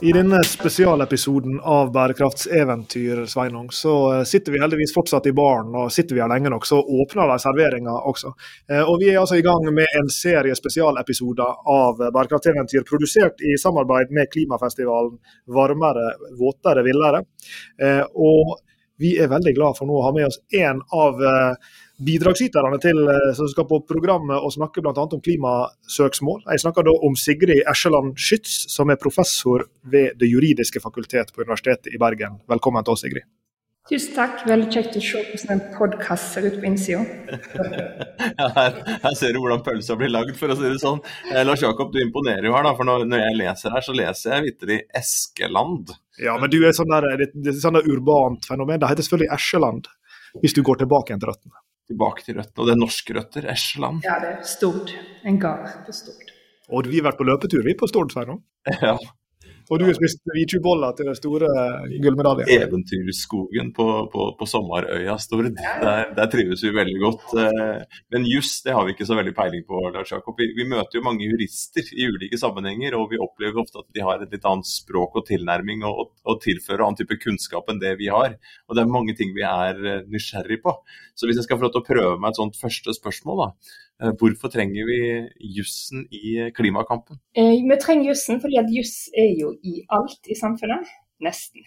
I denne spesialepisoden av Bærekraftseventyr Sveinung, så eh, sitter vi heldigvis fortsatt i baren. og Sitter vi her lenge nok, så åpner de serveringa også. Eh, Og Vi er altså i gang med en serie spesialepisoder av Bærekraftseventyr, produsert i samarbeid med klimafestivalen Varmere, våtere, villere. Eh, Og vi er veldig glad for nå å ha med oss en av bidragsyterne til, eh, som skal på programmet og snakke bl.a. om klimasøksmål. Jeg snakker da om Sigrid Eskeland Skyts, som er professor ved Det juridiske fakultet på Universitetet i Bergen. Velkommen til oss, Sigrid. Tusen takk. Veldig kjekt å se hvordan en podkast ser ut på innsida. Ja, her, her ser du hvordan pølsa blir lagd, for å si det sånn. Eh, Lars Jakob, du imponerer jo her, da. For når, når jeg leser her, så leser jeg vitterlig Eskeland. Ja, men du er sånn der, det, det er sånn der urbant fenomen. Det heter selvfølgelig Eskeland, hvis du går tilbake igjen til røttene. Tilbake til røttene. Og det er norske røtter. Eskeland. Ja, det er Stord. En gard på Stord. Og vi har vært på løpetur vi på Stord, Sverre. Ja. Og du har spist Vitjuboller til den store gullmedaljen. Eventyrskogen på, på, på Sommarøya Stord. Der, der trives vi veldig godt. Eh, Men juss, det har vi ikke så veldig peiling på, Lars Jakob. Vi, vi møter jo mange jurister i ulike sammenhenger, og vi opplever ofte at de har et litt annet språk og tilnærming og, og, tilfører annen type kunnskap enn det vi har. Og det er mange ting vi er eh, nysgjerrig på. Så hvis jeg skal få lov til å prøve meg et sånt første spørsmål, da. Eh, Hvorfor trenger vi jussen i klimakampen? Eh, vi trenger jussen fordi at juss er jo i alt i samfunnet. Nesten.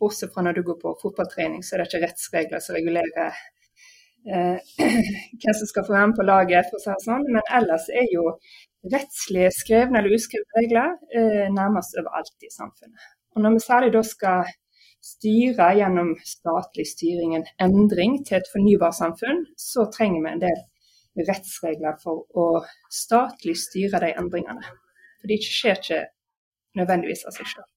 Bortsett fra når du går på fotballtrening, så er det ikke rettsregler som regulerer eh, hvem som skal få være med på laget, for å si det sånn. Men ellers er jo rettslige skrevne eller uskrevne regler eh, nærmest overalt i samfunnet. Og når vi særlig da skal styre gjennom statlig styring en endring til et fornybarsamfunn, så trenger vi en del rettsregler for å statlig styre de endringene. For det skjer ikke nødvendigvis av seg selv.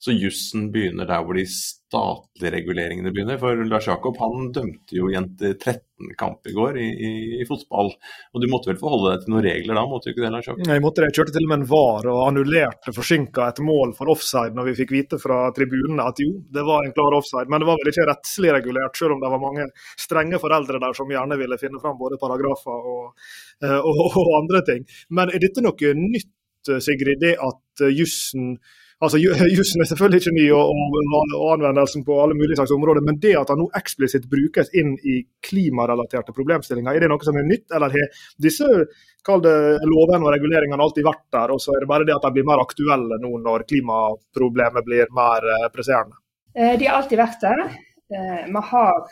Så jussen begynner der hvor de statlige reguleringene begynner. For Lars Jakob han dømte jo jenter 13-kamp i går i, i, i, fotball. Og du måtte vel forholde deg til noen regler da, måtte du ikke det, Lars Jakob? Jeg måtte det. Jeg kjørte til og med en VAR og annullerte forsinka et mål for offside når vi fikk vite fra tribunene at jo, det var en klar offside. Men det var vel ikke rettslig regulert, selv om det var mange strenge foreldre der som gjerne ville finne fram både paragrafer og, og, og andre ting. Men er dette noe nytt, Sigrid, det at jussen Altså, Jussen er selvfølgelig ikke ny, og, og, og, anvendelsen på alle mulige slags områder, men det at han nå eksplisitt brukes inn i klimarelaterte problemstillinger, er det noe som er nytt? Eller har disse lovene og reguleringene alltid vært der, og så er det bare det at de blir mer aktuelle nå når klimaproblemet blir mer presserende? De har alltid vært der. Vi har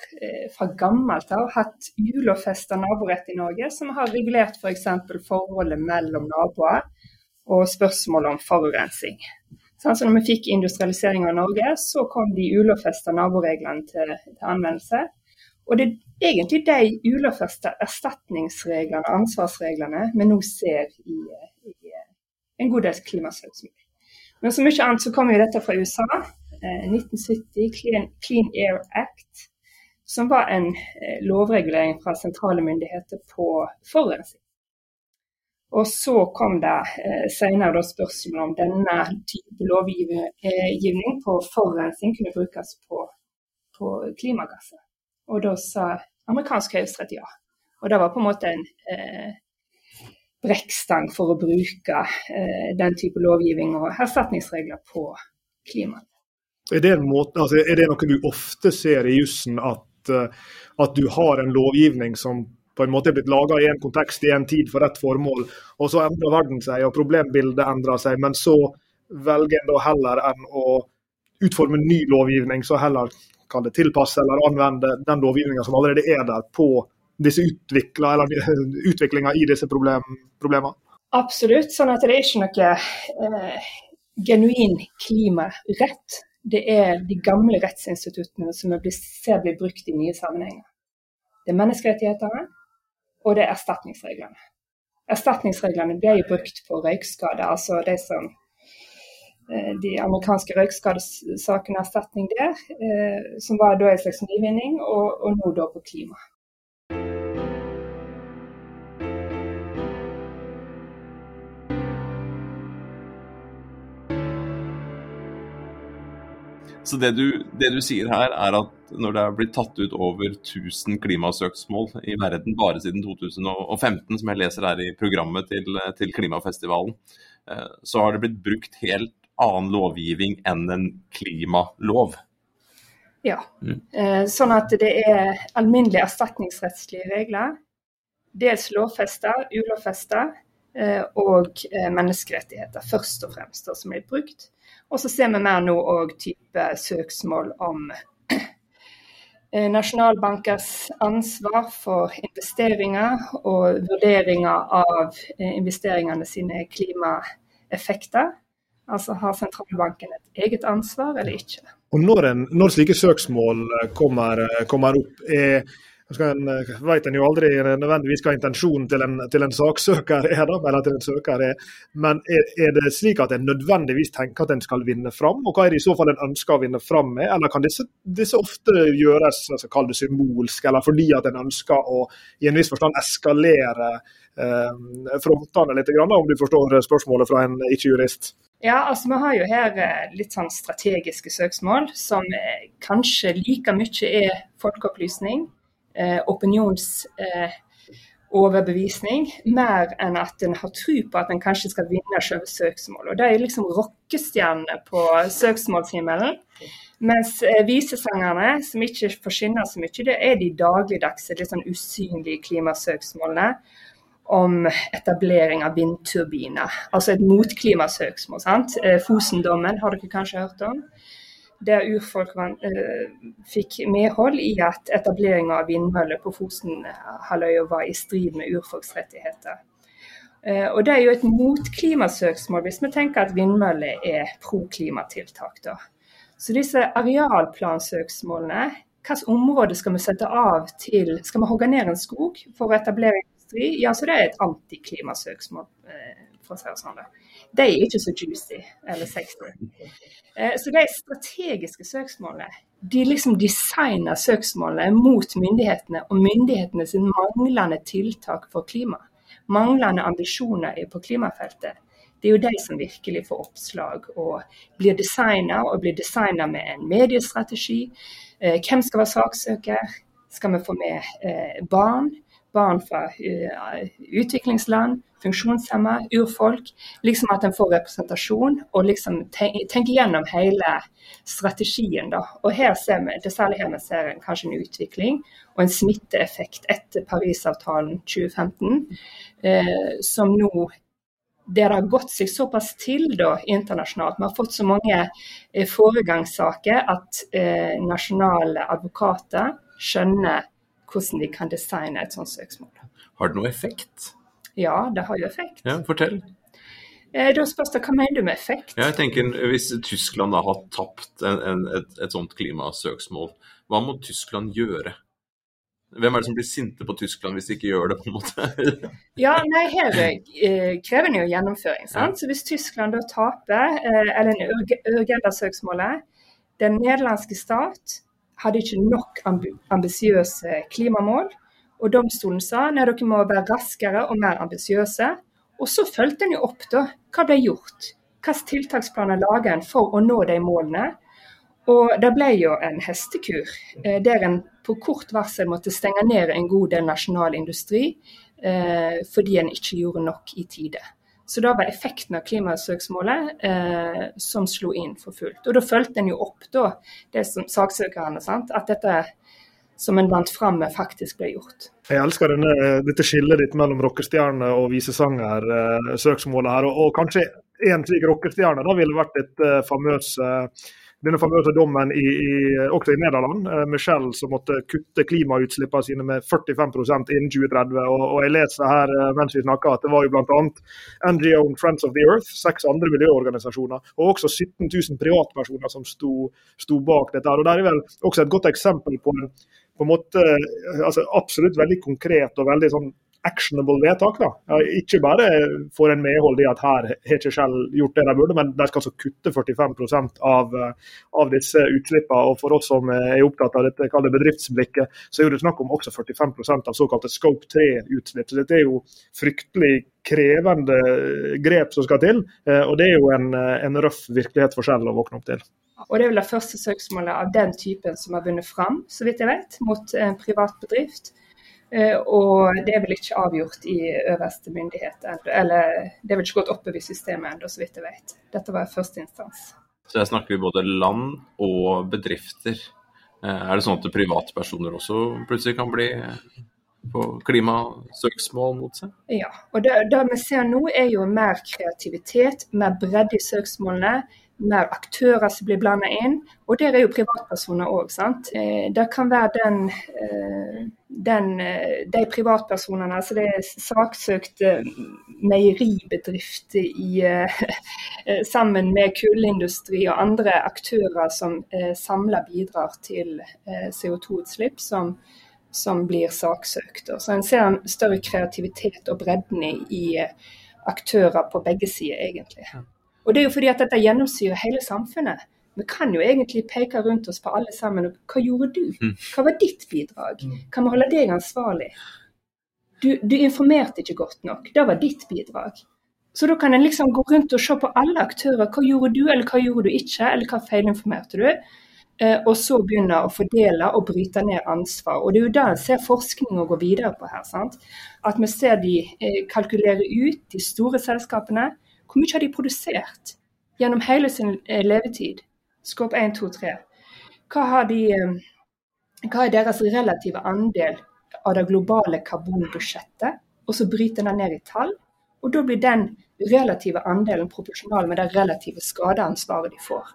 fra gammelt av hatt ulovfesta naborett i Norge, som har regulert f.eks. For forholdet mellom naboer og spørsmål om forurensning. Sånn, som når vi fikk industrialisering av Norge, så kom de ulovfesta naboreglene til, til, anvendelse. Og det er egentlig de ulovfesta erstatningsreglene ansvarsreglene vi nå ser i, i en god del klimasøksmål. Men så mye annet så kommer jo dette fra USA. Eh, 1970, Clean, Clean, Air Act, som var en eh, lovregulering fra sentrale myndigheter på forurensning. Og så kom det eh, senere spørsmål om denne type lovgivning på forurensning kunne brukes på, på klimagasser. Og da sa amerikansk høyesterett ja. Og det var på en måte en eh, brekkstang for å bruke eh, den type lovgivning og erstatningsregler på klimaet. Er altså, er det noe du ofte ser i jussen, at, at du har en lovgivning som på en måte er blitt laga i en kontekst i en tid for ett formål, og så endrer verden seg og problembildet endrer seg, men så velger en da heller enn å utforme ny lovgivning, så heller kan det tilpasse eller anvende den lovgivninga som allerede er der på disse utvikla, eller utviklinga i disse problem, problemene? Absolutt. sånn at det er ikke noe eh, genuin klimarett. Det er de gamle rettsinstituttene som vi ser blir brukt i nye sammenhenger. Det er menneskerettighetene, og det er erstatningsreglene. Erstatningsreglene ble jo brukt på røykskader, altså de som de amerikanske røykskadesakene erstatning der, som var da en slags nyvinning, og, og nå da på klima. Så det du, det du, sier her, er at når det er blitt tatt ut over 1000 klimasøksmål i verden bare siden 2015, som jeg leser her i programmet til, til klimafestivalen, eh, så har det blitt brukt helt annen lovgivning enn en klimalov. Ja. Mm. Eh, sånn at det er alminnelige erstatningsrettslige regler. Dels lovfesta, ulovfesta, og menneskerettigheter først og fremst, som er brukt. Og så ser vi mer nå òg type søksmål om eh, nasjonalbankers ansvar for investeringer og vurderinger av eh, investeringene sine klimaeffekter. Altså har sentralbanken et eget ansvar eller ikke. Og Når, en, når slike søksmål eh, kommer, kommer opp, er en, eh, vet en jo aldri nødvendigvis hva intensjonen til en, til en saksøker er, da, eller til en søker er. Men er, er, det slik at en nødvendigvis tenker at en skal vinne fram, og hva er det i så fall en ønsker å vinne fram med? Eller kan disse, disse ofte gjøres altså, det symbolsk, eller fordi at en ønsker å i en viss forstand eskalere eh, frontene litt, om du forstår spørsmålet fra en ikke-jurist? Ja, altså Vi har jo her eh, litt sånn strategiske søksmål som eh, kanskje like mye er folkeopplysning opinionsoverbevisning, eh, mer enn at en har tro på at en kanskje skal vinne selve søksmålet. Og Det er liksom rockestjernene på søksmålshimmelen. Mens eh, visesangerne, som ikke forsvinner så mye, det er de dagligdagse, litt sånn usynlige klimasøksmålene om etablering av vindturbiner. Altså et motklimasøksmål. sant? Fosendommen har dere kanskje hørt om der urfolk uh, fikk medhold i at etableringa av vindmøller på Fosenhalvøya var i strid med urfolksrettigheter. Uh, og Det er jo et motklimasøksmål hvis vi tenker at vindmøller er pro-klimatiltak. Så disse arealplansøksmålene, hvilket område skal vi sette av til Skal vi hogge ned en skog for å etablere industri? Ja, så det er et antiklimasøksmål. Uh, for å si det sånn. De er ikke så juicy eller sexy. Eh, så de strategiske søksmålene de liksom designer søksmålene mot myndighetene og myndighetene sin manglende tiltak for klima. Manglende ambisjoner på klimafeltet. Det er jo de som virkelig får oppslag og blir designa, og blir designa med en mediestrategi. Eh, hvem skal være saksøker? Skal vi få med eh, barn? barn fra utviklingsland, funksjonshemma, urfolk. Liksom at en får representasjon og liksom tenker gjennom hele strategien. Da. Og her ser vi, det særlig her vi ser en, kanskje en utvikling og en smitteeffekt etter Parisavtalen 2015, eh, som nå det har gått seg såpass til da, internasjonalt. Vi har fått så mange eh, foregangssaker at eh, nasjonale advokater skjønner hvordan de kan designe et sånt søksmål. Har det noe effekt? Ja, det har jo effekt. Ja, Fortell. Eh, da spørs det hva mener du med effekt? Ja, jeg tenker Hvis Tyskland da har tapt en, en, et, et sånt klimasøksmål, hva må Tyskland gjøre? Hvem er det som blir sinte på Tyskland hvis de ikke gjør det? på en måte? ja, nei, Her eh, krever det jo gjennomføring. sant? Ja. Så Hvis Tyskland da taper, eh, eller Urgenda-søksmålet Den nederlandske stat hadde ikke nok ambisiøse klimamål. Og domstolen sa at dere må være raskere og mer ambisiøse. Og så fulgte en jo opp da, hva ble gjort. Hvilke tiltaksplaner lager en for å nå de målene. Og det ble jo en hestekur, eh, der en på kort varsel måtte stenge ned en god del nasjonal industri eh, fordi en ikke gjorde nok i tide. Så da var effekten av klimasøksmålet eh, som slo inn for fullt. Og da fulgte en jo opp da, det som saksøkerne, sant? at dette som en vant fram med, faktisk ble gjort. Jeg elsker denne, dette skillet ditt mellom rockestjerne og visesanger-søksmålet her. Og, og kanskje en slik rockestjerne da ville vært et uh, famøs uh, denne famøse dommen i, i, også i Nederland. Eh, Michelle som måtte kutte klimautslippene sine med 45 innen 2030. Og, og, jeg leser her eh, mens vi snakker at det var jo bl.a. NGO Friends of the Earth, seks andre miljøorganisasjoner, og også 17 000 privatpersoner som sto, sto bak dette. her. og Det er vel også et godt eksempel på en, på en måte, altså absolutt veldig konkret og veldig sånn actionable vedtak. da. Ikke bare får en medhold i at her har ikke Shell gjort det de burde, men de skal altså kutte 45% av, av disse utslippene. Og for oss som er opptatt av dette kallet bedriftsblikket, så er det snakk om også 45% av såkalte scope 3-utslipp. Så dette er jo fryktelig krevende grep som skal til. Og det er jo en, en røff virkelighet for Shell å våkne opp til. Og det er vel det første søksmålet av den typen som har vunnet fram, så vidt jeg vet, mot en privat bedrift. Eh, og det er vel ikke avgjort i øverste myndighet Eller det er vel ikke gått oppover i systemet ennå, så vidt jeg vet. Dette var første instans. Så her snakker vi både land og bedrifter. Eh, er det sånn at privatpersoner også plutselig kan bli på klimasøksmål mot seg? Ja, og det, det vi ser nå er jo mer kreativitet, mer bredde i søksmålene mer aktører som blir blanda inn. Og der er jo privatpersoner òg. sant. det kan være den, eh, den, eh, de privatpersonene, altså det er saksøkte meieribedrifter i, sammen med kullindustri og andre aktører som samla bidrar til CO2-utslipp, som, som, blir saksøkt. Så en ser en større kreativitet og bredden i aktører på begge sider, egentlig. Og det er jo fordi at dette gjennomsyrer hele samfunnet. Vi kan jo egentlig peke rundt oss på alle sammen. Hva gjorde du? Mm. Hva var ditt bidrag? Mm. Kan vi holde deg ansvarlig? Du, du, informerte ikke godt nok. Det var ditt bidrag. Så da kan en liksom gå rundt og se på alle aktører. Hva gjorde du, eller hva gjorde du ikke? Eller hva feilinformerte du? Eh, og så begynne å fordele og bryte ned ansvar. Og Det er jo da en ser forskninga gå videre på her. sant? At vi ser de eh, kalkulere ut de store selskapene hvor mye har de produsert gjennom hele sin eh, levetid? Skåp 1, 2, 3. Hva, de, eh, hva er deres relative andel av det globale karbonbudsjettet? Og så bryter den ned i tall. Og da blir den relative andelen proporsjonal med det relative skadeansvaret de får.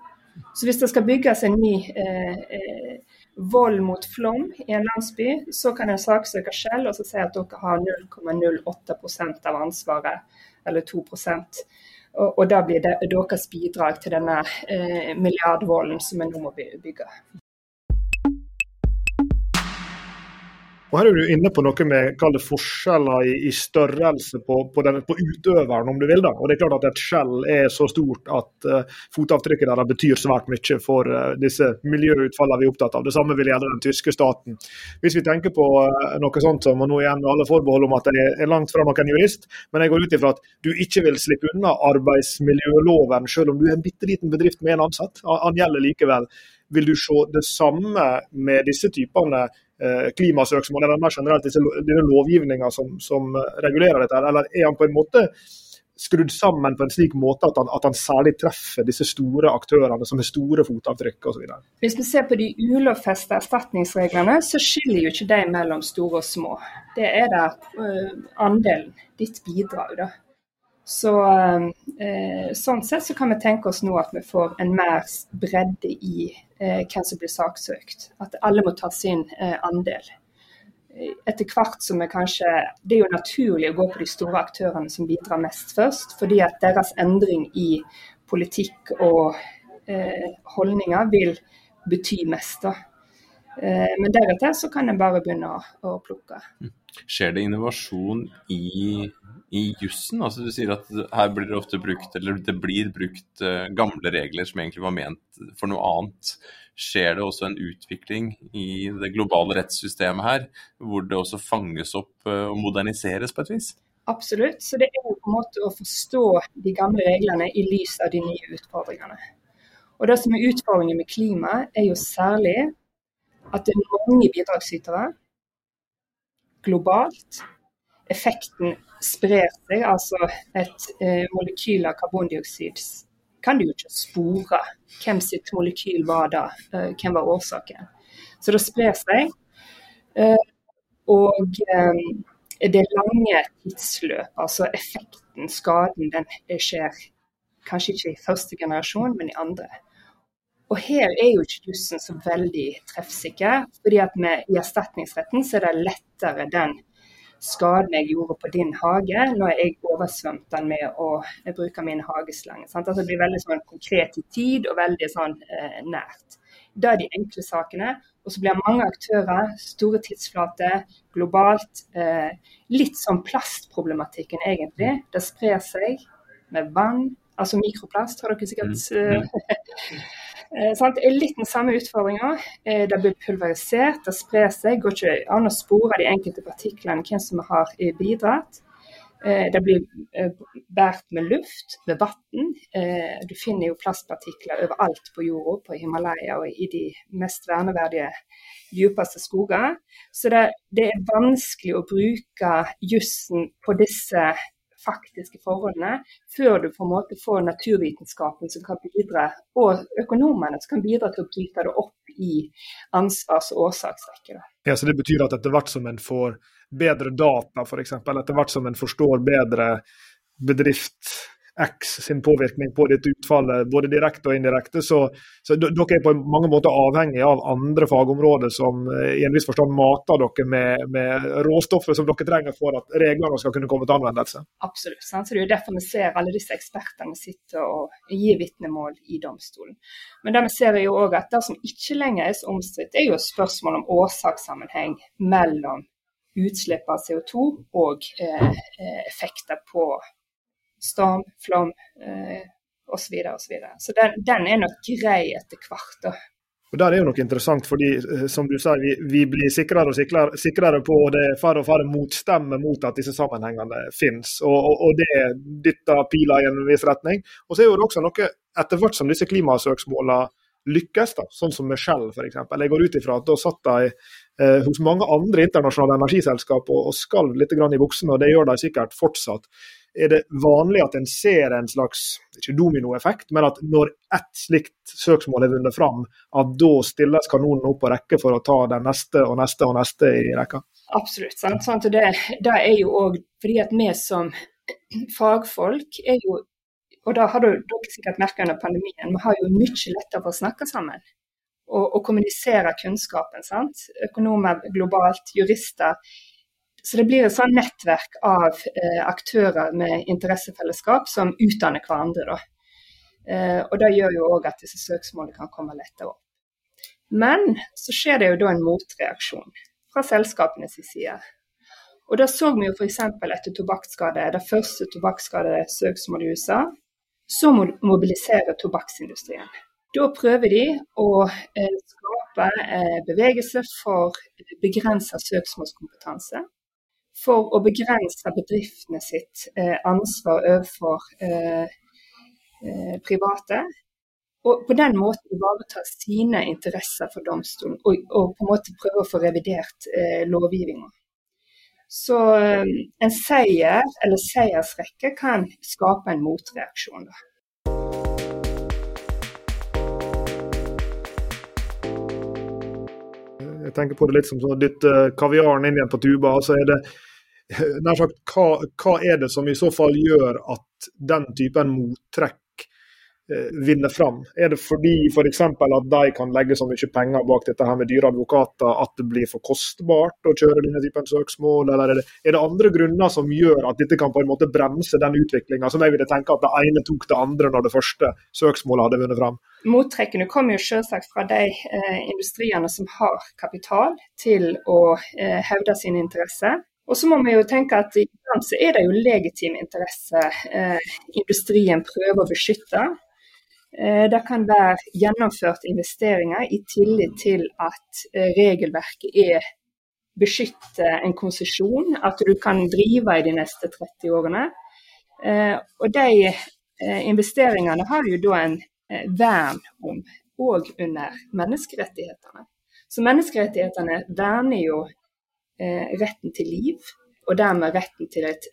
Så hvis det skal bygges en ny eh, eh, vold mot flom i en landsby, så kan en saksøke selv og si at dere har 0,08 av ansvaret, eller 2 og, og da blir det deres bidrag til denne eh, milliardvolden som vi nå må bygge. Og Her er du inne på noe med forskjeller i, i størrelse på, på, den, på, utøveren, om du vil. da. Og det er klart at Et skjell er så stort at uh, fotavtrykket deres betyr svært mye for uh, disse miljøutfallene vi er opptatt av. Det samme vil gjelde den tyske staten. Hvis vi tenker på uh, noe sånt som, og nå igjen alle forbehold om at jeg er langt fra noen jurist, men jeg går ut ifra at du ikke vil slippe unna arbeidsmiljøloven, selv om du er en bitte liten bedrift med en ansatt. Han gjelder likevel. Vil du se det samme med disse typene klimasøksmål, eller mer generelt disse, denne lovgivninga som, som, regulerer dette? Eller er han på en måte skrudd sammen på en slik måte at han, at han særlig treffer disse store aktørene som har store fotavtrykk osv.? Hvis vi ser på de ulovfesta erstatningsreglene, så skiller jo ikke de mellom store og små. Det er det uh, andelen, ditt bidrag, da. Så eh, Sånn sett så kan vi tenke oss nå at vi får en mer bredde i eh, hvem som blir saksøkt. At alle må ta sin eh, andel. Etter hvert som vi kanskje Det er jo naturlig å gå på de store aktørene som bidrar mest først, fordi at deres endring i politikk og holdninger vil bety mest. da. Men deretter så kan en bare begynne å, plukke. Skjer det innovasjon i i jussen? Altså, du sier at her blir det ofte brukt, eller det blir brukt uh, gamle regler som egentlig var ment for noe annet. Skjer det også en utvikling i det globale rettssystemet her, hvor det også fanges opp uh, og moderniseres på et vis? Absolutt. Så det er på en måte å forstå de gamle reglene i lys av de nye utfordringene. Og Det som er utfordringen med klima, er jo særlig at det er mange bidragsytere globalt. Effekten sprer seg, altså et eh, molekyl av karbondioksid, kan du jo ikke spore hvem sitt molekyl var da, eh, hvem var årsaken. Så det sprer seg. Eh, og eh, det lange tidsløp, altså effekten, skaden, den skjer kanskje ikke i første generasjon, men i andre. Og her er jo ikke jussen så veldig treffsikker, fordi at med, i erstatningsretten så er det lettere den skaden jeg gjorde på din hage når jeg oversvømte den med å bruke min hageslange. Sant? Altså det blir veldig sånn konkret i tid og veldig sånn eh, nært. Det er de enkle sakene. Og så blir det mange aktører, store tidsflater, globalt. Eh, litt som plastproblematikken, egentlig. Det sprer seg med vann. Altså mikroplast, har dere sikkert mm. eh? Det er litt den samme utfordringa. Eh, det blir pulverisert, det sprer seg. Går ikke an å spore de enkelte partiklene, hvem som har bidratt. Eh, det blir båret med luft, med vann. Du finner jo plastpartikler overalt på jorda, på Himalaya og i de mest verneverdige, dypeste skoger. Så det, det er vanskelig å bruke jussen på disse faktiske forholdene før du på en måte får naturvitenskapen som kan bidra, og økonomene som kan bidra til å bryte det opp i ansvars- og årsaksrekker. Ja, så Det betyr at etter hvert som en får bedre data, f.eks. Etter hvert som en forstår bedre bedrift X sin påvirkning på ditt utfallet, både direkte og indirekte. Så, så dere er på mange måter avhengig av andre fagområder som eh, i en viss forstand mater dere med, med råstoffet som dere trenger for at reglene skal kunne komme til anvendelse. Absolutt. Sant? Så Det er derfor vi ser alle disse ekspertene sitte og gi vitnemål i domstolen. Men det vi ser er jo også at det som ikke lenger er så omstridt, er jo spørsmål om årsakssammenheng mellom utslipp av CO2 og eh, eh, effekter på storm, flom eh, osv. Og så, så den, den, er nok grei etter hvert. da. Og Der er jo noe interessant, fordi eh, som du sa, vi, vi blir sikrere og sikrere, sikrere på og det er færre og færre motstemmer mot at disse sammenhengene finnes. Og, og, og det dytter pila i en viss retning. Og så er det også noe, etter hvert som disse klimasøksmålene lykkes, da, sånn som Michelle f.eks. Jeg går ut ifra at da satt de eh, hos mange andre internasjonale energiselskap og, og skalv litt i buksene, og det gjør de sikkert fortsatt. Er det vanlig at en ser en slags ikke dominoeffekt, men at når ett slikt søksmål er vunnet fram, at da stilles kanonen opp på rekke for å ta den neste og neste og neste i rekka? Absolutt. sant? Sånn, det, det, er jo òg fordi at vi som fagfolk er jo og da har dere sikkert merka under pandemien, vi har jo mye lettere for å snakke sammen. Og, og kommunisere kunnskapen. sant? Økonomer globalt, jurister. Så det blir et sånn nettverk av eh, aktører med interessefellesskap som utdanner hverandre. da. Eh, og Det gjør jo òg at disse søksmålene kan komme lettere opp. Men så skjer det jo da en motreaksjon fra selskapenes side. Og Da så vi jo f.eks. etter tobakksskade, det første tobakksskadesøksmålet i USA så mobiliserer tobakksindustrien. Da prøver de å eh, skape bevegelse for begrensa søksmålskompetanse. For å begrense bedriftene sitt eh, ansvar overfor private. Og på den måten ivareta sine interesser for domstolen, og, og, på en måte prøve å få revidert eh, lovgivninga. Så en seier eller seiersrekke kan skape en motreaksjon. Da. Jeg tenker på det litt som å dytte kaviaren inn igjen på tuba. så er det nær sagt, hva, hva, er det som i så fall gjør at den typen mottrekk Eh, vinner fram? Er det fordi f.eks. For at de kan legge så mye penger bak dette her med dyre advokater at det blir for kostbart å kjøre denne typen søksmål, eller er det, er det andre grunner som gjør at dette kan på en måte bremse den utviklinga, som jeg ville tenke at det ene tok det andre når det første søksmålet hadde vunnet fram? Mottrekkene kommer jo selvsagt fra de eh, industriene som har kapital til å eh, hevde sine interesser. Og så må vi jo tenke at iblant så er det jo legitim interesse eh, industrien prøver å beskytte. Eh, det kan være gjennomført investeringer i tillit til at eh, regelverket er beskytter en konsesjon, at du kan drive i de neste 30 årene. Eh, og de investeringene har jo da en vern om, òg under menneskerettighetene. Så menneskerettighetene verner jo retten til liv, og dermed retten til et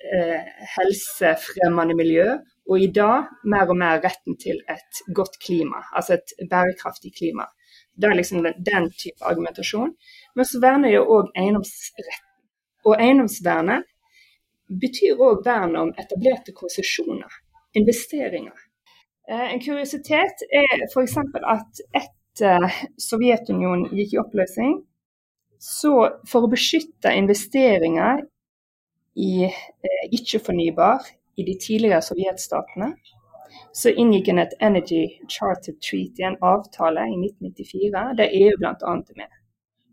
helsefremmende miljø og i dag mer og mer retten til et godt klima, altså et bærekraftig klima. Det er liksom den, den type argumentasjon. Men så verner jo òg eiendomsretten. Og eiendomsvernet betyr òg vern om etablerte konsesjoner, investeringer. Eh, en kuriositet er f.eks. at etter Sovjetunionen gikk i oppløsning, så for å beskytte investeringer i eh, ikke-fornybar i de tidligere sovjetstatene, så inngikk en et Energy Charter Treaty, en avtale, i 1994, der EU bl.a. er med.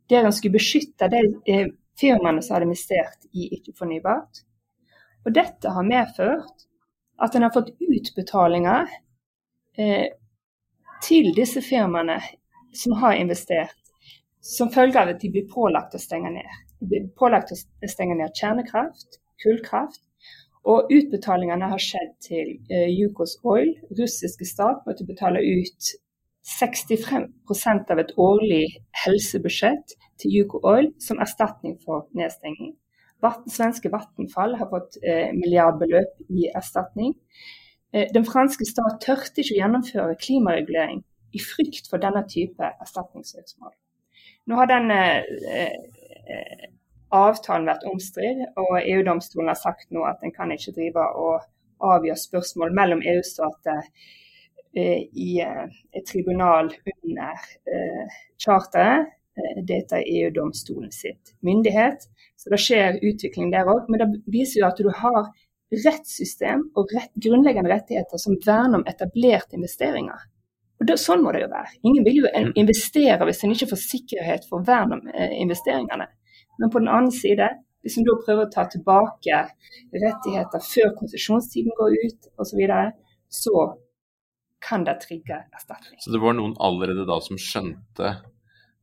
Der en skulle beskytte de eh, firmaene som hadde investert i ikke-fornybart. Og dette har medført at en har fått utbetalinger eh, til disse firmaene som har investert, som følge av at de blir pålagt å stenge ned. Pålagt å stenge ned kjernekraft, kullkraft, og utbetalingene har skjedd til uh, Yukos Oil. Russiske stat måtte betale ut 65% av et årlig helsebudsjett til Yuko Oil som erstatning for nedstenging. Vatten, svenske Vattenfall har fått eh, milliardbeløp i erstatning. Eh, den franske stat tørte ikke å gjennomføre klimaregulering i frykt for denne type erstatningssøksmål. Nå har den avtalen vært omstridt, og EU-domstolen har sagt nå at en kan ikke drive og avgjøre spørsmål mellom EU-stater eh, i eh, et tribunal under eh, charteret. Dette er EU-domstolen sitt myndighet. Så det skjer utvikling der òg. Men det viser jo at du har rettssystem og rett, grunnleggende rettigheter som verner om etablerte investeringer. Og det, Sånn må det jo være. Ingen vil jo mm. investere hvis en ikke får sikkerhet for vern om investeringene. Men på den annen side, hvis en da prøver å ta tilbake rettigheter før konsesjonstiden går ut osv., så, videre, så kan det trigge erstatning. Så det var noen allerede da som skjønte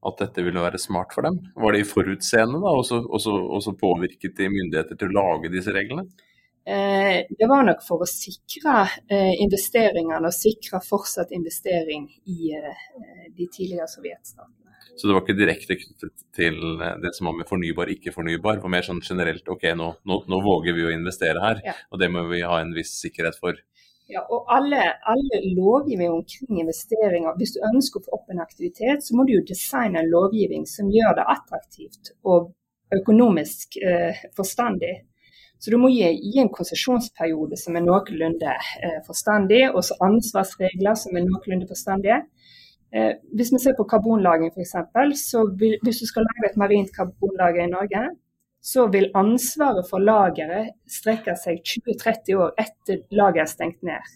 at dette ville være smart for dem? Var de forutseende da, og så, og så påvirket de myndigheter til å lage disse reglene? Eh, det var nok for å sikre eh, investeringene og sikre fortsatt investering i eh, de tidligere sovjetstatene. Så det var ikke direkte knyttet til eh, det som var med fornybar, ikke fornybar. Det var mer sånn generelt OK, nå, nå, nå våger vi å investere her, ja. og det må vi ha en viss sikkerhet for. Ja, og alle, alle lovgivning omkring investeringer, hvis du ønsker å få opp en aktivitet, så må du jo designe en lovgivning som gjør det attraktivt og økonomisk eh, forstandig. Så du må gi, gi en konsesjonsperiode som er noenlunde eh, forstandig, og så ansvarsregler som er noenlunde forstandige. Eh, hvis vi ser på karbonlagring f.eks., så vil, hvis du skal lage et marint karbonlager i Norge, så vil ansvaret for lageret strekke seg 20-30 år etter lageret er stengt ned.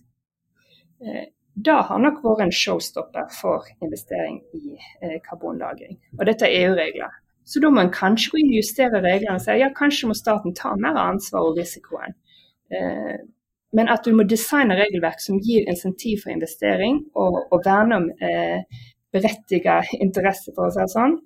Eh, da har nok vært en showstopper for investering i eh, karbonlagring. Og dette er EU-regler. Så da må en kanskje gå justere reglene og si ja, kanskje må staten ta mer ansvar og risikoen. Men at du må designe regelverk som gir insentiv for investering, og, og verne om eh, berettiget interesse, for å si det sånn.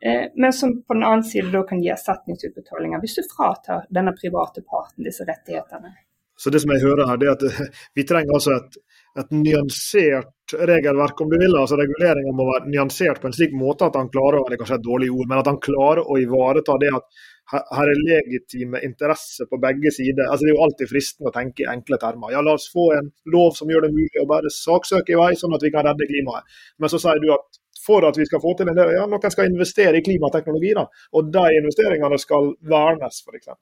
Eh, men som på den annen side da kan gi erstatningsutbetalinger hvis du fratar denne private parten disse rettighetene. Så det som jeg hører her, det er at eh, vi trenger altså et, et nyansert regelverk, om du vil. altså Reguleringa må være nyansert på en slik måte at han klarer det er kanskje et dårlig ord, men at han klarer å ivareta det at her er legitime interesser på begge sider. Altså, det er jo alltid fristende å tenke i enkle termer. Ja, La oss få en lov som gjør det mulig å bare saksøke i vei, sånn at vi kan redde klimaet. Men så sier du at for at vi skal få til en del, ja, noen skal investere i klimateknologi, da, og de investeringene skal vernes, f.eks.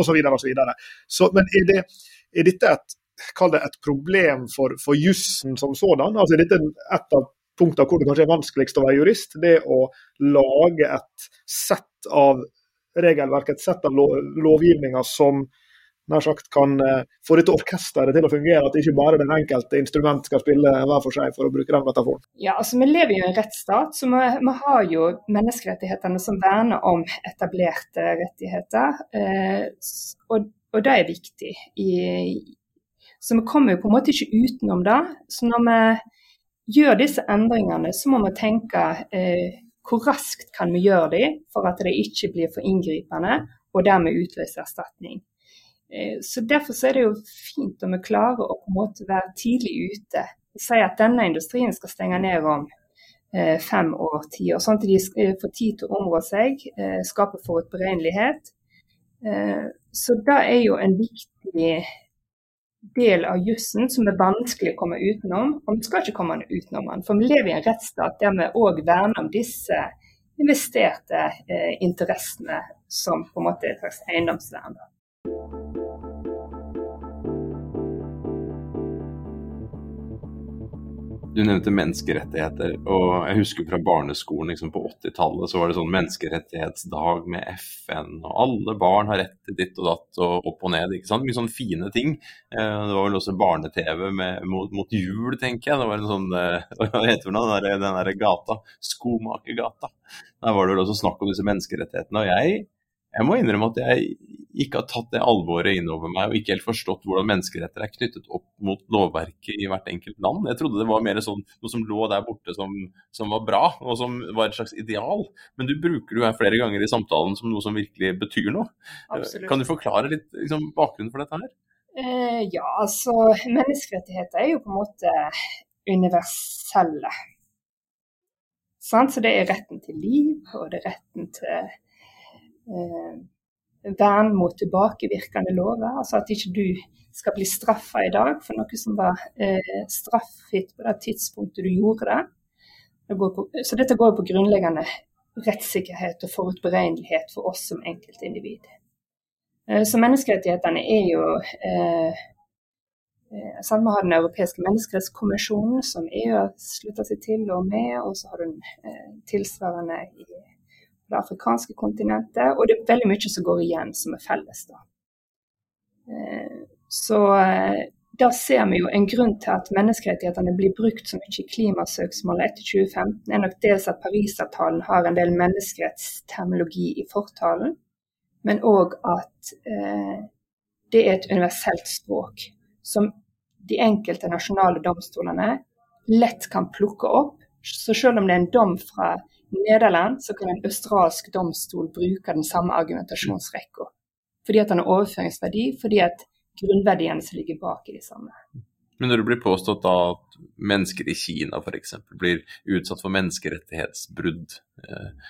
osv. osv. Men er, det, er dette et, det et problem for, for jussen som sådan? Altså, dette er et av punktene hvor det kanskje er vanskeligst å være jurist? Det å lage et sett av regelverk, et sett av lovgivninger som nær sagt kan eh, få dette orkesteret til å fungere, at ikke bare den enkelte instrument skal spille hver for seg, for å bruke den metaforen. Ja, altså Vi lever jo i en rettsstat, så vi, vi har jo menneskerettighetene som verner om etablerte rettigheter. Eh, og, og, det er viktig. I, så vi kommer jo på en måte ikke utenom det. Så når vi gjør disse endringene, så må vi tenke eh, hvor raskt kan vi gjøre det for at det ikke blir for inngripende, og dermed utløse erstatning. Eh, så Derfor er det jo fint om vi klarer å på en måte være tidlig ute og si at denne industrien skal stenge ned om eh, fem år, ti år, sånn at de eh, får tid til å områ seg, skape forutberegnelighet. Så det er jo en viktig del av jussen som er vanskelig å komme utenom. Og vi skal ikke komme utenom den. For vi lever i en rettsstat der vi òg verner om disse investerte eh, interessene som på en måte er et slags eiendomsvern. Du nevnte menneskerettigheter, og jeg husker fra barneskolen liksom på 80-tallet så var det sånn menneskerettighetsdag med FN, og alle barn har rett til ditt og datt og opp og ned. ikke sant? Mye sånne fine ting. Eh, det var vel også barne-TV mot, mot, jul, tenker jeg. Det var en sånn eh, Hva heter det, den der gata? Skomakergata. Der var det vel også snakk om disse menneskerettighetene. og jeg jeg må innrømme at jeg ikke har tatt det alvoret inn over meg og ikke helt forstått hvordan menneskeretter er knyttet opp mot lovverket i hvert enkelt land. Jeg trodde det var mer sånn noe som lå der borte som, som, var bra, og som var et slags ideal. Men du bruker det her flere ganger i samtalen som noe som virkelig betyr noe. Absolutt. Kan du forklare litt liksom, bakgrunnen for dette her? Eh, ja, altså menneskerettigheter er jo på en måte universelle. Sant? Så det er retten til liv, og det er retten til Eh, vern mot tilbakevirkende lover. Altså at ikke du skal bli straffa i dag for noe som var eh, straffritt på det tidspunktet du gjorde det. det på, så dette går på grunnleggende rettssikkerhet og forutberegnelighet for oss som enkeltindivid. Eh, så menneskerettighetene er jo eh, Sånn, Vi har Den europeiske menneskerettskonvensjonen, som EU har slutta seg til og med, og så har du den eh, tilsvarende i det afrikanske kontinentet, og det er veldig mye som går igjen som er felles. da. Eh, så eh, da ser vi jo en grunn til at menneskerettighetene blir brukt så mye i klimasøksmålet etter 2015, er nok dels at Parisavtalen har en del menneskerettsterminologi i fortalen, men òg at eh, det er et universelt språk som de enkelte nasjonale domstolene lett kan plukke opp. Så selv om det er en dom fra Nederland så kan en australsk domstol bruke den samme argumentasjonsrekka. Fordi at den har overføringsverdi, fordi at grunnverdiene som ligger bak i de samme. Men når det blir påstått da at mennesker i Kina f.eks. blir utsatt for menneskerettighetsbrudd, eh,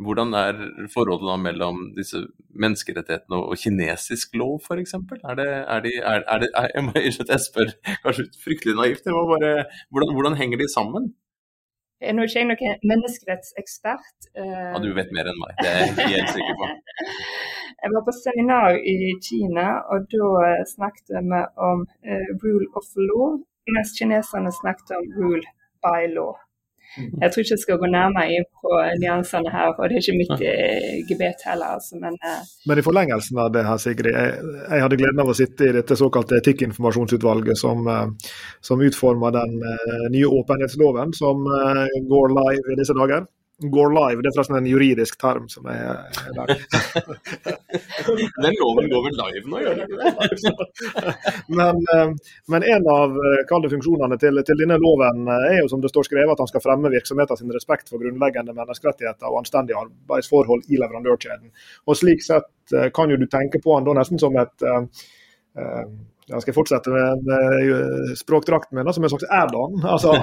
hvordan er forholdet da mellom disse menneskerettighetene og, kinesisk lov f.eks.? Er det, er de, er, er det jeg, jeg, spør kanskje fryktelig naivt, bare, hvordan, hvordan henger de sammen? Nå er ikke jeg noen menneskerettsekspert. Ja, du vet mer enn meg, det er jeg helt sikker på. Jeg var på seminar i Kina, og da snakket vi om uh, rule of law, mens kineserne snakket om rule by law. Mhm. Jeg tror ikke jeg skal gå nærmere inn på nyansene her, og det er ikke mitt eh, gebet heller. Altså, men, uh... men, i forlengelsen av det her, Sigrid. Jeg, jeg, hadde gleden av å sitte i dette såkalte etikkinformasjonsutvalget som, uh, som utformer den uh, nye åpenhetsloven som går live i disse dager går live. Det er forresten en juridisk term som er der. Den loven går vel live nå, gjør den ikke men, eh, men, en av kalde funksjonene til, til, denne loven eh, er jo som det står skrevet at han skal fremme virksomheten sin respekt for grunnleggende menneskerettigheter og anstendige arbeidsforhold i leverandørkjeden. Og Slik sett kan jo du tenke på han da nesten som et uh, jeg skal fortsette med, med språkdrakten min, som en slags add-on. Altså,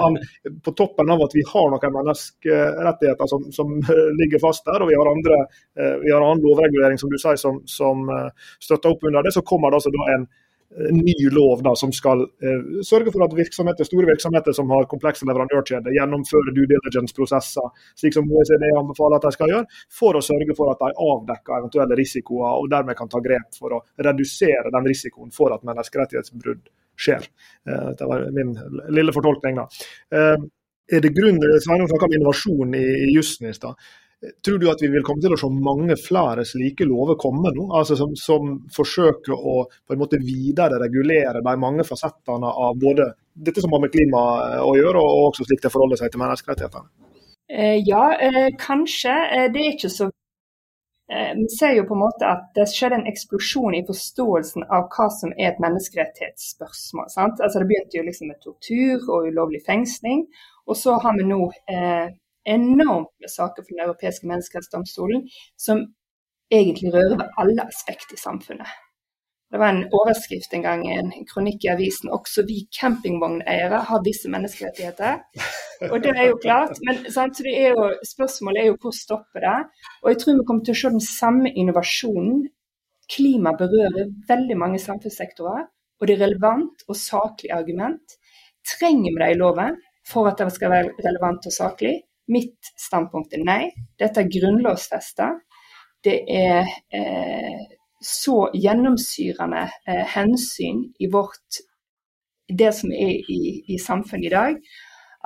på toppen av at vi har noen menneskerettigheter som, som ligger fast der, og vi har, andre, eh, vi har annen lovregulering som du sier, som, som eh, støtter opp under det, så kommer det altså da en ny lov da, som skal eh, sørge for at virksomheter, store virksomheter som har komplekse leverandørkjeder, gjennomfører due diligence-prosesser, slik som OECD anbefaler at de skal gjøre, for å sørge for at de avdekker eventuelle risikoer og dermed kan ta grep for å redusere den risikoen for at menneskerettighetsbrudd skjer. Eh, det var min lille fortolkning. da. Eh, er det grunn, Sveinung snakka om innovasjon i, i jussen i stad. Tror du at vi vil komme til å se mange flere slike lover komme nå? altså som, som, forsøker å på en måte videre regulere de mange fasettene av både dette som har med klima eh, å gjøre, og også slik det forholder seg til menneskerettighetene? Eh, ja, eh, kanskje. Det er ikke så vi ser jo på en måte at det skjedde en eksplosjon i forståelsen av hva som er et menneskerettighetsspørsmål. Sant? Altså Det begynte jo liksom med tortur og ulovlig fengsling. Og så har vi nå eh, enormt med saker for Den europeiske menneskerettsdomstolen som egentlig rører ved alle aspekter i samfunnet. Det var en overskrift en gang i en kronikk i avisen også vi campingvogneiere har visse menneskerettigheter. Og det er jo klart, men er jo, spørsmålet er jo hvor stopper det. Og jeg tror vi kommer til å se den samme innovasjonen. Klima berører veldig mange samfunnssektorer, og det er relevant og saklig argument. Trenger vi det i loven for at det skal være relevant og saklig? Mitt standpunkt er nei. Dette er grunnlovfesta. Det er eh, så gjennomsyrende eh, hensyn i vårt det som er i, i samfunnet i dag.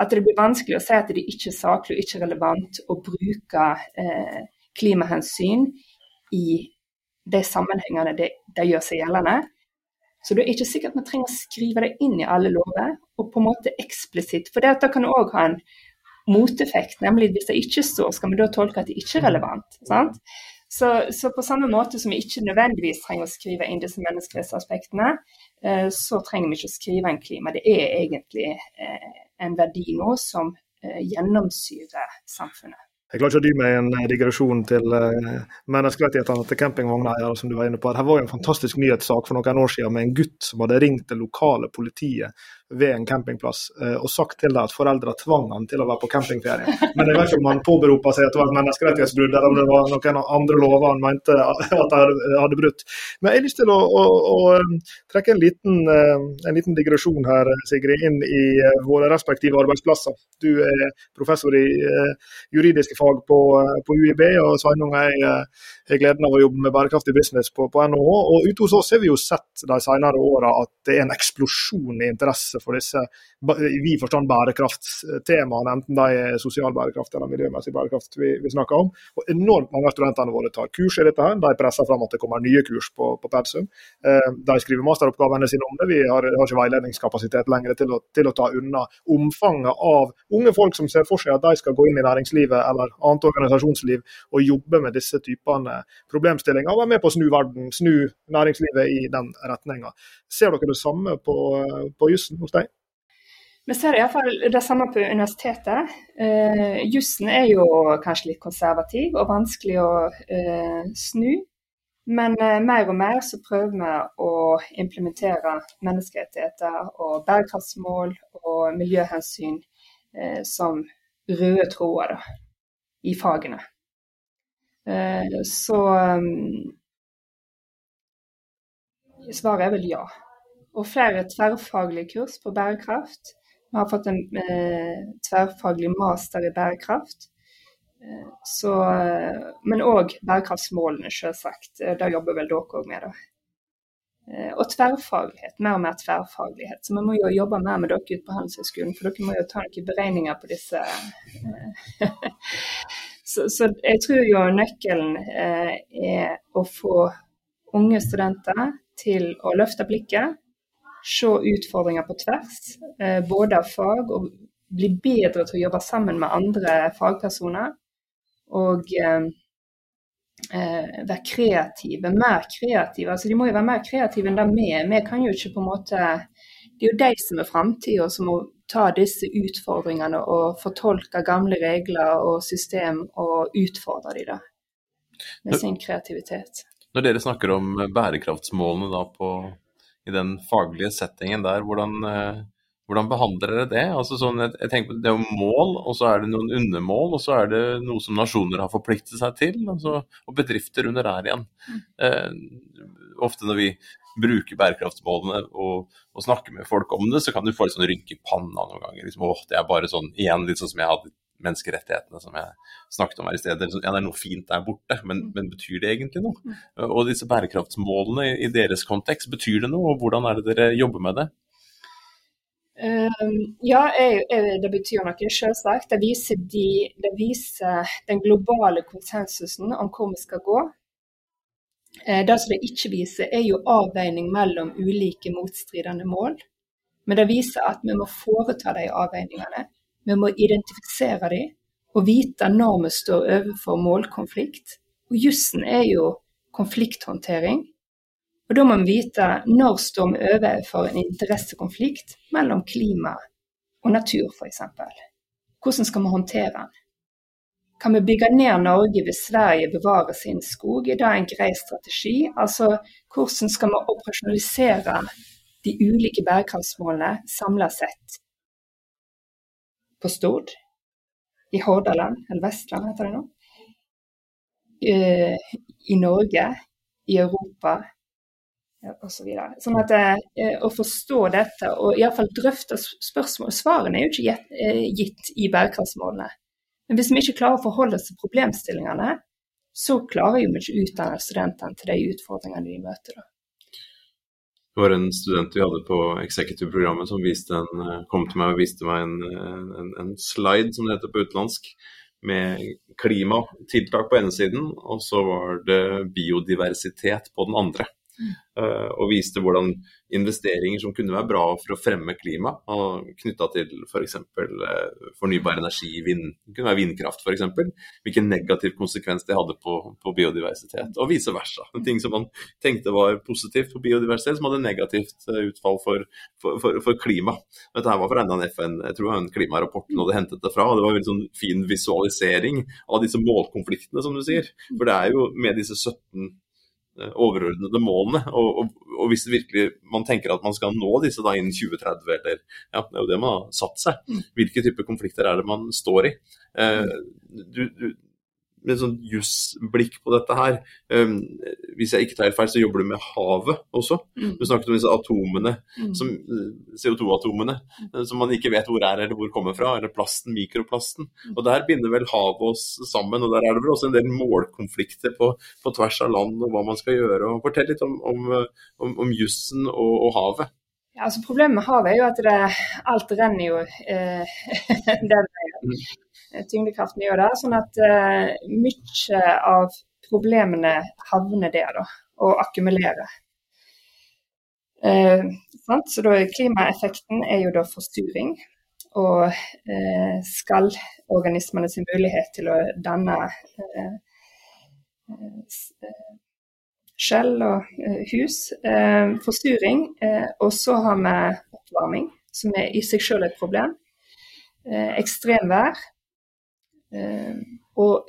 At det blir vanskelig å si at det ikke er saklig og ikke relevant å bruke eh, klimahensyn i de sammenhengene det, de gjør seg gjeldende. Så det er ikke sikkert vi trenger å skrive det inn i alle lover, og på en måte eksplisitt. For det, da kan det òg ha en moteffekt, nemlig hvis det ikke står, skal vi da tolke at det ikke er relevant. Så, så, på samme måte som vi ikke nødvendigvis trenger å skrive inn disse menneskerettsaspektene, eh, så trenger vi ikke å skrive en klima. Det er egentlig eh, en verdi nå som eh, gjennomsyrer samfunnet. Jeg klarer ikke å dy meg en eh, digresjon til menneskerettighetene til campingvogneiere, som du var inne på. Det var jo en fantastisk nyhetssak for noen år siden med en gutt som hadde ringt det lokale politiet ved en campingplass uh, og sagt til dem at foreldre tvang han til å være på campingferie. Men jeg vet ikke om han påberopa seg at det var et menneskerettighetsbrudd, eller om det var noen andre lover han mente at de hadde brutt. Men jeg har lyst til å, å, å trekke en liten, uh, en liten, digresjon her, Sigrid, inn i våre respektive arbeidsplasser. Du er professor i juridiske fag på, eh, på UiB, og Sveinung og jeg eh, gleden av å jobbe med bærekraftig business på, på NHH. Og ute hos oss har vi jo sett de senere åra at det er en eksplosjon i interesse for disse i vid forstand bærekraftstemaene, enten de er sosial bærekraft eller miljømessig bærekraft vi, vi, snakker om. Og enormt mange av studentene våre tar kurs i dette. her, De presser fram at det kommer nye kurs på, på Pensum. Eh, de skriver masteroppgavene sine om det. Vi har, har ikke veiledningskapasitet lenger til å, til å ta unna omfanget av unge folk som ser for seg at de skal gå inn i næringslivet eller annet organisasjonsliv og jobbe med disse typene problemstillinger. Og være med på å snu verden, snu næringslivet i den retninga. Ser dere det samme på, på jussen hos deg? Vi ser iallfall det samme på universitetet. Eh, jussen er jo kanskje litt konservativ og vanskelig å eh, snu. Men eh, mer og mer så prøver vi å implementere menneskerettigheter og bærekraftsmål og miljøhensyn som røde tråder i fagene. Eh, så um, svaret er vel ja. Og flere tverrfaglige kurs på bærekraft. Vi har fått en eh, tverrfaglig master i bærekraft. Eh, så, men òg bærekraftsmålene, selvsagt. Det jobber vel dere òg med. da. Og tverrfaglighet, mer og mer tverrfaglighet. Så vi må jo jobbe mer med dere ute på Handelshøyskolen, for dere må jo ta noen beregninger på disse Så, så, jeg tror jo nøkkelen eh, er å få unge studenter til å løfte blikket, se utfordringer på tvers, eh, både av fag, og bli bedre til å jobbe sammen med andre fagpersoner. Og eh, eh være kreative, mer kreative. Altså, de må jo være mer kreative enn det vi er. Vi kan jo ikke på en måte Det er jo de som er framtida, som må ta disse utfordringene og fortolke gamle regler og system og utfordre de da, med sin kreativitet. Når dere snakker om bærekraftsmålene da på, i den faglige settingen der, hvordan, eh, hvordan behandler dere det? Altså sånn, jeg, tenker på Det er jo mål, og så er det noen undermål, og så er det noe som nasjoner har forpliktet seg til, altså, og bedrifter under der igjen. Eh, ofte når vi bruker bærekraftsmålene og, og snakker med folk om det, så kan du få litt sånn rynke i panna noen ganger. Liksom, åh, det er bare sånn, igjen litt sånn som jeg hadde menneskerettighetene som jeg snakket om her i stedet. Ja, det er noe fint der borte, men, men betyr det egentlig noe? Mm. Og disse bærekraftsmålene i, deres kontekst, betyr det noe, og hvordan er det dere jobber med det? Um, ja, det betyr noe, selvsagt. Det viser, de, det viser den globale konsensusen om hvor vi skal gå. Eh, det som det ikke viser, er jo avveining mellom ulike motstridende mål. Men det viser at vi må foreta de avveiningene. Vi må identifisere dem og vite når vi står overfor målkonflikt. Og jussen er jo konflikthåndtering. Og da må vi vite når står vi overfor en interessekonflikt mellom klima og natur, f.eks. Hvordan skal vi håndtere den? Kan vi bygge ned Norge hvis Sverige bevarer sin skog? Er det en grei strategi? Altså, hvordan skal vi operasjonalisere de ulike bærekraftsmålene samla sett? På Stord? I Hordaland, eller Vestland heter det nå? Eh, I Norge? I Europa? og så videre. Sånn at eh, Å forstå dette og iallfall drøfte spørsmål Svarene er jo ikke eh, gitt i bærekraftsmålene. Men hvis vi ikke klarer å forholde oss til problemstillingene, så klarer vi ikke å utdanne studentene til de utfordringene de møter. Da. Det var en student vi hadde på executive-programmet som en, eh, kom til meg og viste meg en, eh, en, en slide, som det heter på utenlandsk, med klimatiltak på ene siden, og så var det biodiversitet på den andre. Uh, og viste hvordan investeringer som kunne være bra for å fremme klima, knytta til f.eks. For uh, fornybar energi, vind, det kunne være vindkraft f.eks., hvilken negativ konsekvens det hadde på, på, biodiversitet, og vice versa. En ting som man tenkte var positivt for biodiversitet, som hadde negativt uh, utfall for, for, for, for, klima. Dette her var fra en FN, jeg tror en klimarapport hun hadde hentet det fra. og Det var en sånn fin visualisering av disse målkonfliktene, som du sier. For det er jo med disse 17 Eh, overordnede målene. Og, og, og, hvis virkelig man tenker at man skal nå disse da innen 2030, eller ja, det er jo det man har satt seg, mm. hvilke typer konflikter er det man står i? Eh, du, du, med sånn jussblikk på dette her. Um, hvis jeg ikke tar helt feil, så jobber du med havet også. Mm. Du snakket om disse atomene, mm. CO2-atomene, mm. som man ikke vet hvor er eller hvor kommer fra. Eller plasten, mikroplasten. Mm. Og Der binder vel havet oss sammen. og Der er det vel også en del målkonflikter på, på tvers av land og hva man skal gjøre. og Fortell litt om, om, om, om jussen og, og havet. Ja, altså Problemet med havet er jo at det, alt renner jo eh, den veien. Eh, tyngdekraften gjør det. Sånn at uh, mye av problemene havner der da, og akkumulerer. Uh, så da, Klimaeffekten er jo da forsturing. Og uh, skallorganismene sin mulighet til å danne skjell og hus. forsturing. og så har vi oppvarming, som er i seg selv et problem. ekstremvær Eh, og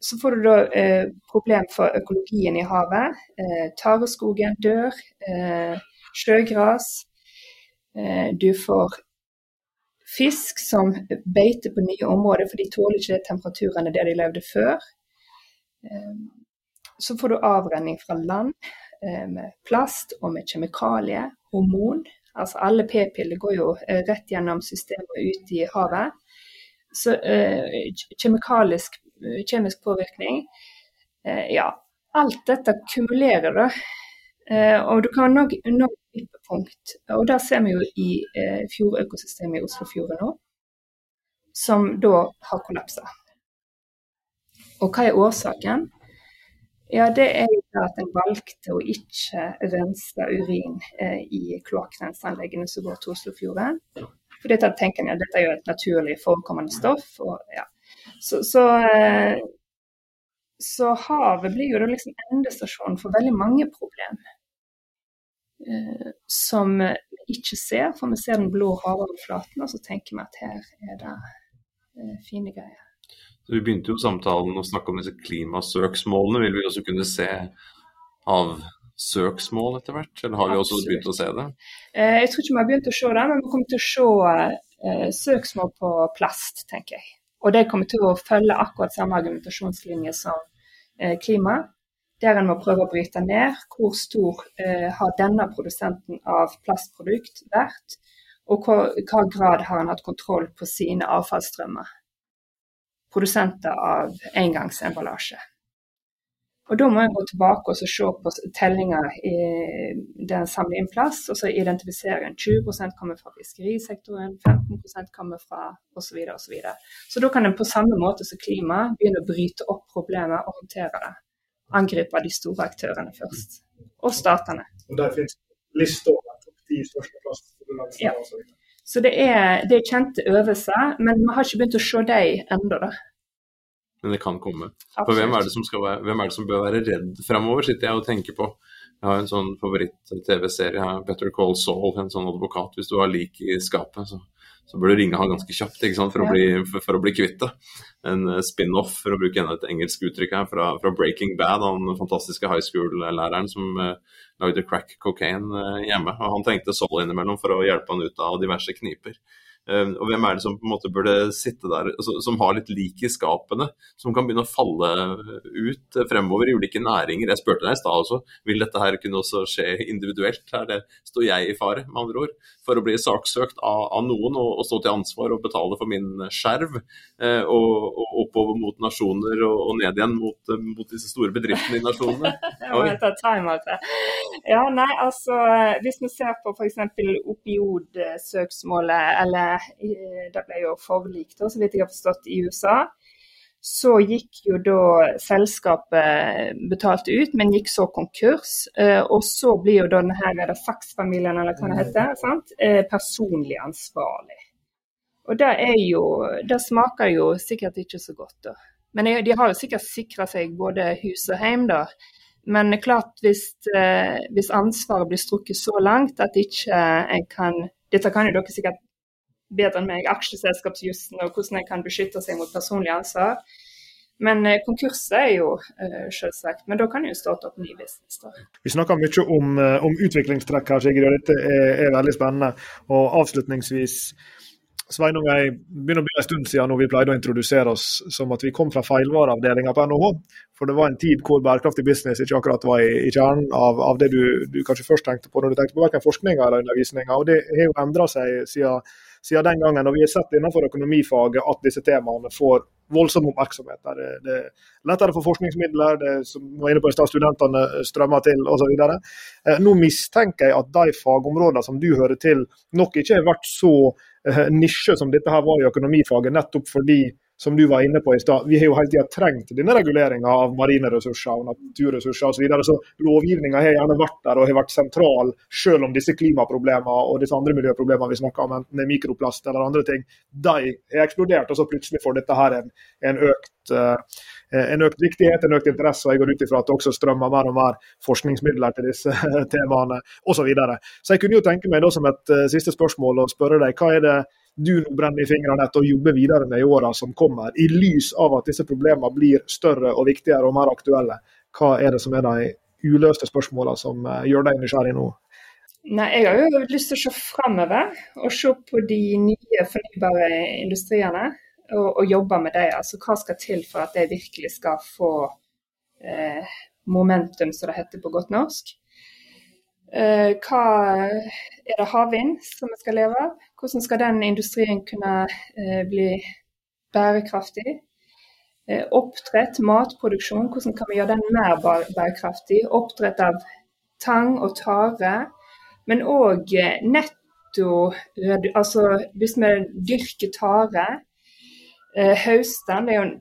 så får du da eh, problem for økologien i havet. Eh, tareskogen dør. Eh, sjøgras. Eh, du får fisk som beiter på nye områder, for de tåler ikke temperaturene der de levde før. Eh, så får du avrenning fra land med plast og med kjemikalier, hormon. Altså alle p-piller går jo rett gjennom systemet og ut i havet så, eh, kjemikalisk, kjemisk påvirkning. Eh, ja, alt dette kumulerer, da. Eh, og du kan nå et vippepunkt. Og det ser vi jo i fjordøkosystemet i Oslofjorden nå, som da har kollapsa. Og hva er årsaken? Ja, det er at en valgte å ikke rense urin eh, i kloakkrenseanleggene som går til Oslofjorden. For dette tenker jeg, dette er jo et naturlig forekommende stoff. Og, ja. så, så, eh, så, havet blir jo da liksom endestasjonen for veldig mange problemer. Eh, som vi ikke ser, for vi ser den blå havoverflaten, og så tenker vi at her er det eh, fine greier. Så vi begynte jo samtalen å snakke om disse klimasøksmålene. Vil vi også kunne se av søksmål etter hvert, eller har vi også begynt å se det? Eh, jeg tror ikke vi har begynt å se det, men vi kommer til å se eh, søksmål på plast, tenker jeg. Og det kommer til å følge akkurat samme argumentasjonslinje som eh, klima. Der en må prøve å bryte ned hvor stor har denne produsenten av plastprodukt vært, og hva grad har en hatt kontroll på sine avfallsstrømmer. Produsenter av engangsemballasje. Og Da må en gå tilbake og se på tellinga der en samler inn plass, og så identifisere en 20% kommer fra fiskerisektoren, 15% kommer fra osv. Så, videre, og så, så da kan en på samme måte som klima begynne å bryte opp problemet og håndtere det. Angripe de store aktørene først, og statene. Og Der finnes lister over topp ti største plastproblemene. Ja. Så det er, det er kjente øvelser, men vi har ikke begynt å se dem ennå men det kan komme. For hvem er, være, hvem er, det som bør være redd framover, sitter jeg og tenker på. Jeg har en sånn favoritt-TV-serie, Better Call Saul, en sånn advokat. Hvis du har lik i skapet, så, så bør du ringe han ganske kjapt for, å bli, for, for, å bli kvitt det. En eh, spin-off, for å bruke et engelsk uttrykk her, fra, fra, Breaking Bad, han fantastiske high school-læreren som uh, lagde crack cocaine uh, hjemme. og Han trengte Saul innimellom for å hjelpe han ut av diverse kniper. Um, og hvem er det som på en måte burde sitte der, altså, som har litt lik i skapene, som kan begynne å falle ut fremover i ulike næringer. Jeg spurte deg i stad også, vil dette her kunne også skje individuelt? Her det, står jeg i fare, med andre ord, for å bli saksøkt av, av noen og, og, stå til ansvar og betale for min skjerv, eh, og, og, oppover mot nasjoner og, og ned igjen mot, mot, disse store bedriftene i nasjonene? ja, nei, altså Hvis vi ser på f.eks. opioidsøksmålet, eller det ble jo forlik, så vidt jeg har forstått, i USA så gikk jo da selskapet betalte ut, men gikk så konkurs. Eh, og så blir jo da denne her, Saks-familien, eller hva det heter, sant? Eh, personlig ansvarlig. Og det er jo Det smaker jo sikkert ikke så godt, da. Men de har jo sikkert sikra seg både hus og hjem, da. Men klart, hvis, eh, hvis ansvaret blir strukket så langt at ikke en kan Dette kan jo dere sikkert bedre enn meg, aksjeselskapsjussen og hvordan en kan beskytte seg mot personlig ansvar. Men eh, konkurs er jo eh, selvsagt, men da kan jo starte opp ny business. da. Vi snakker mye om, om utviklingstrekk her, Sigrid, og dette er, er, veldig spennende. Og avslutningsvis, Sveinung, jeg begynner å bli en stund siden når vi pleide å introdusere oss som at vi kom fra feilvareavdelinga på NHH. For det var en tid hvor bærekraftig business ikke akkurat var i, i kjernen av, av, det du, du, kanskje først tenkte på når du tenkte på verken forskninga eller undervisninga. Og det har jo endra seg siden, siden, den gangen. Og vi har sett innenfor økonomifaget at disse temaene får voldsom oppmerksomhet. Det, det er lettere for forskningsmidler, det som var inne på i stad, studentene strømmer til osv. Eh, nå mistenker jeg at de fagområdene som du hører til, nok ikke har vært så Eh, nisje som dette her var i økonomifaget, nettopp fordi som du var inne på i stad, vi har jo hele tida trengt denne reguleringa av marine ressurser og naturressurser osv. Så, videre. så lovgivninga har gjerne vært der og har vært sentral, selv om disse klimaproblemene og disse andre miljøproblemene vi snakker om, enten det er mikroplast eller andre ting, de har eksplodert. Og så plutselig får dette her en, en, økt, uh, en økt viktighet, en økt interesse. og Jeg går ut ifra at det også strømmer mer og mer forskningsmidler til disse temaene osv. Så, videre. så jeg kunne jo tenke meg da som et uh, siste spørsmål å spørre deg, hva er det du brenner i fingrene etter å jobbe videre med i åra som kommer, i lys av at disse problemene blir større og viktigere og mer aktuelle? Hva er det som er de uløste spørsmålene som eh, gjør deg nysgjerrig nå? Nei, Jeg har jo lyst til å se fremover og se på de nye fornybare industriene. Og, og jobbe med det. Altså, hva skal til for at det virkelig skal få eh, momentum, som det heter på godt norsk. Eh, hva er det havvind som vi skal leve av? Hvordan skal den industrien kunne eh, bli bærekraftig? Eh, oppdrett, matproduksjon, hvordan kan vi gjøre den mer bærekraftig? Oppdrett av tang og tare, men òg netto Altså hvis vi dyrker tare, høster Det er jo en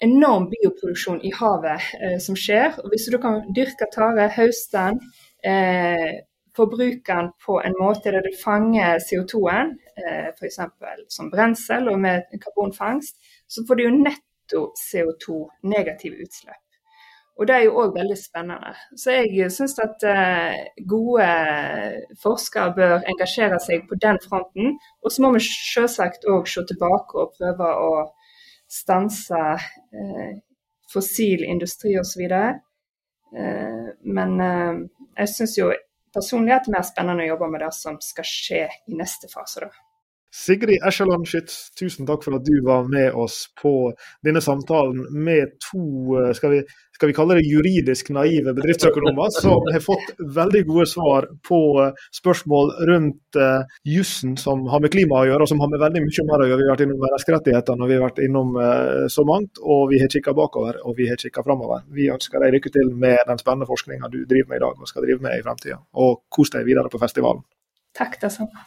enorm bioproduksjon i havet eh, som skjer. og Hvis du kan dyrke tare, høste den, eh, forbrukeren på en måte der du fanger CO2-en, eh, f.eks. som brensel og med karbonfangst, så får du jo netto CO2, negative utslipp. Og det er jo òg veldig spennende. Så jeg syns at eh, gode forskere bør engasjere seg på den fronten. Og så må vi selvsagt òg se tilbake og prøve å stanse eh, fossil industri osv. Eh, men eh, jeg syns jo personlig at det er mer spennende å jobbe med det som skal skje i neste fase. da. Sigrid Eskeland Schytz, tusen takk for at du var med oss på denne samtalen med to eh, skal vi, skal vi kalle det juridisk naive bedriftsøkonomer, som har fått veldig gode svar på eh, spørsmål rundt uh, jussen som har med klima å gjøre, og som har med veldig mye mer å gjøre. Vi har vært innom menneskerettighetene, vi har vært innom uh, så mangt, og vi har kikka bakover og vi har kikka framover. Vi ønsker deg lykke til med den spennende forskninga du driver med i dag og skal drive med i fremtida. Og kos deg videre på festivalen. Takk, det samme.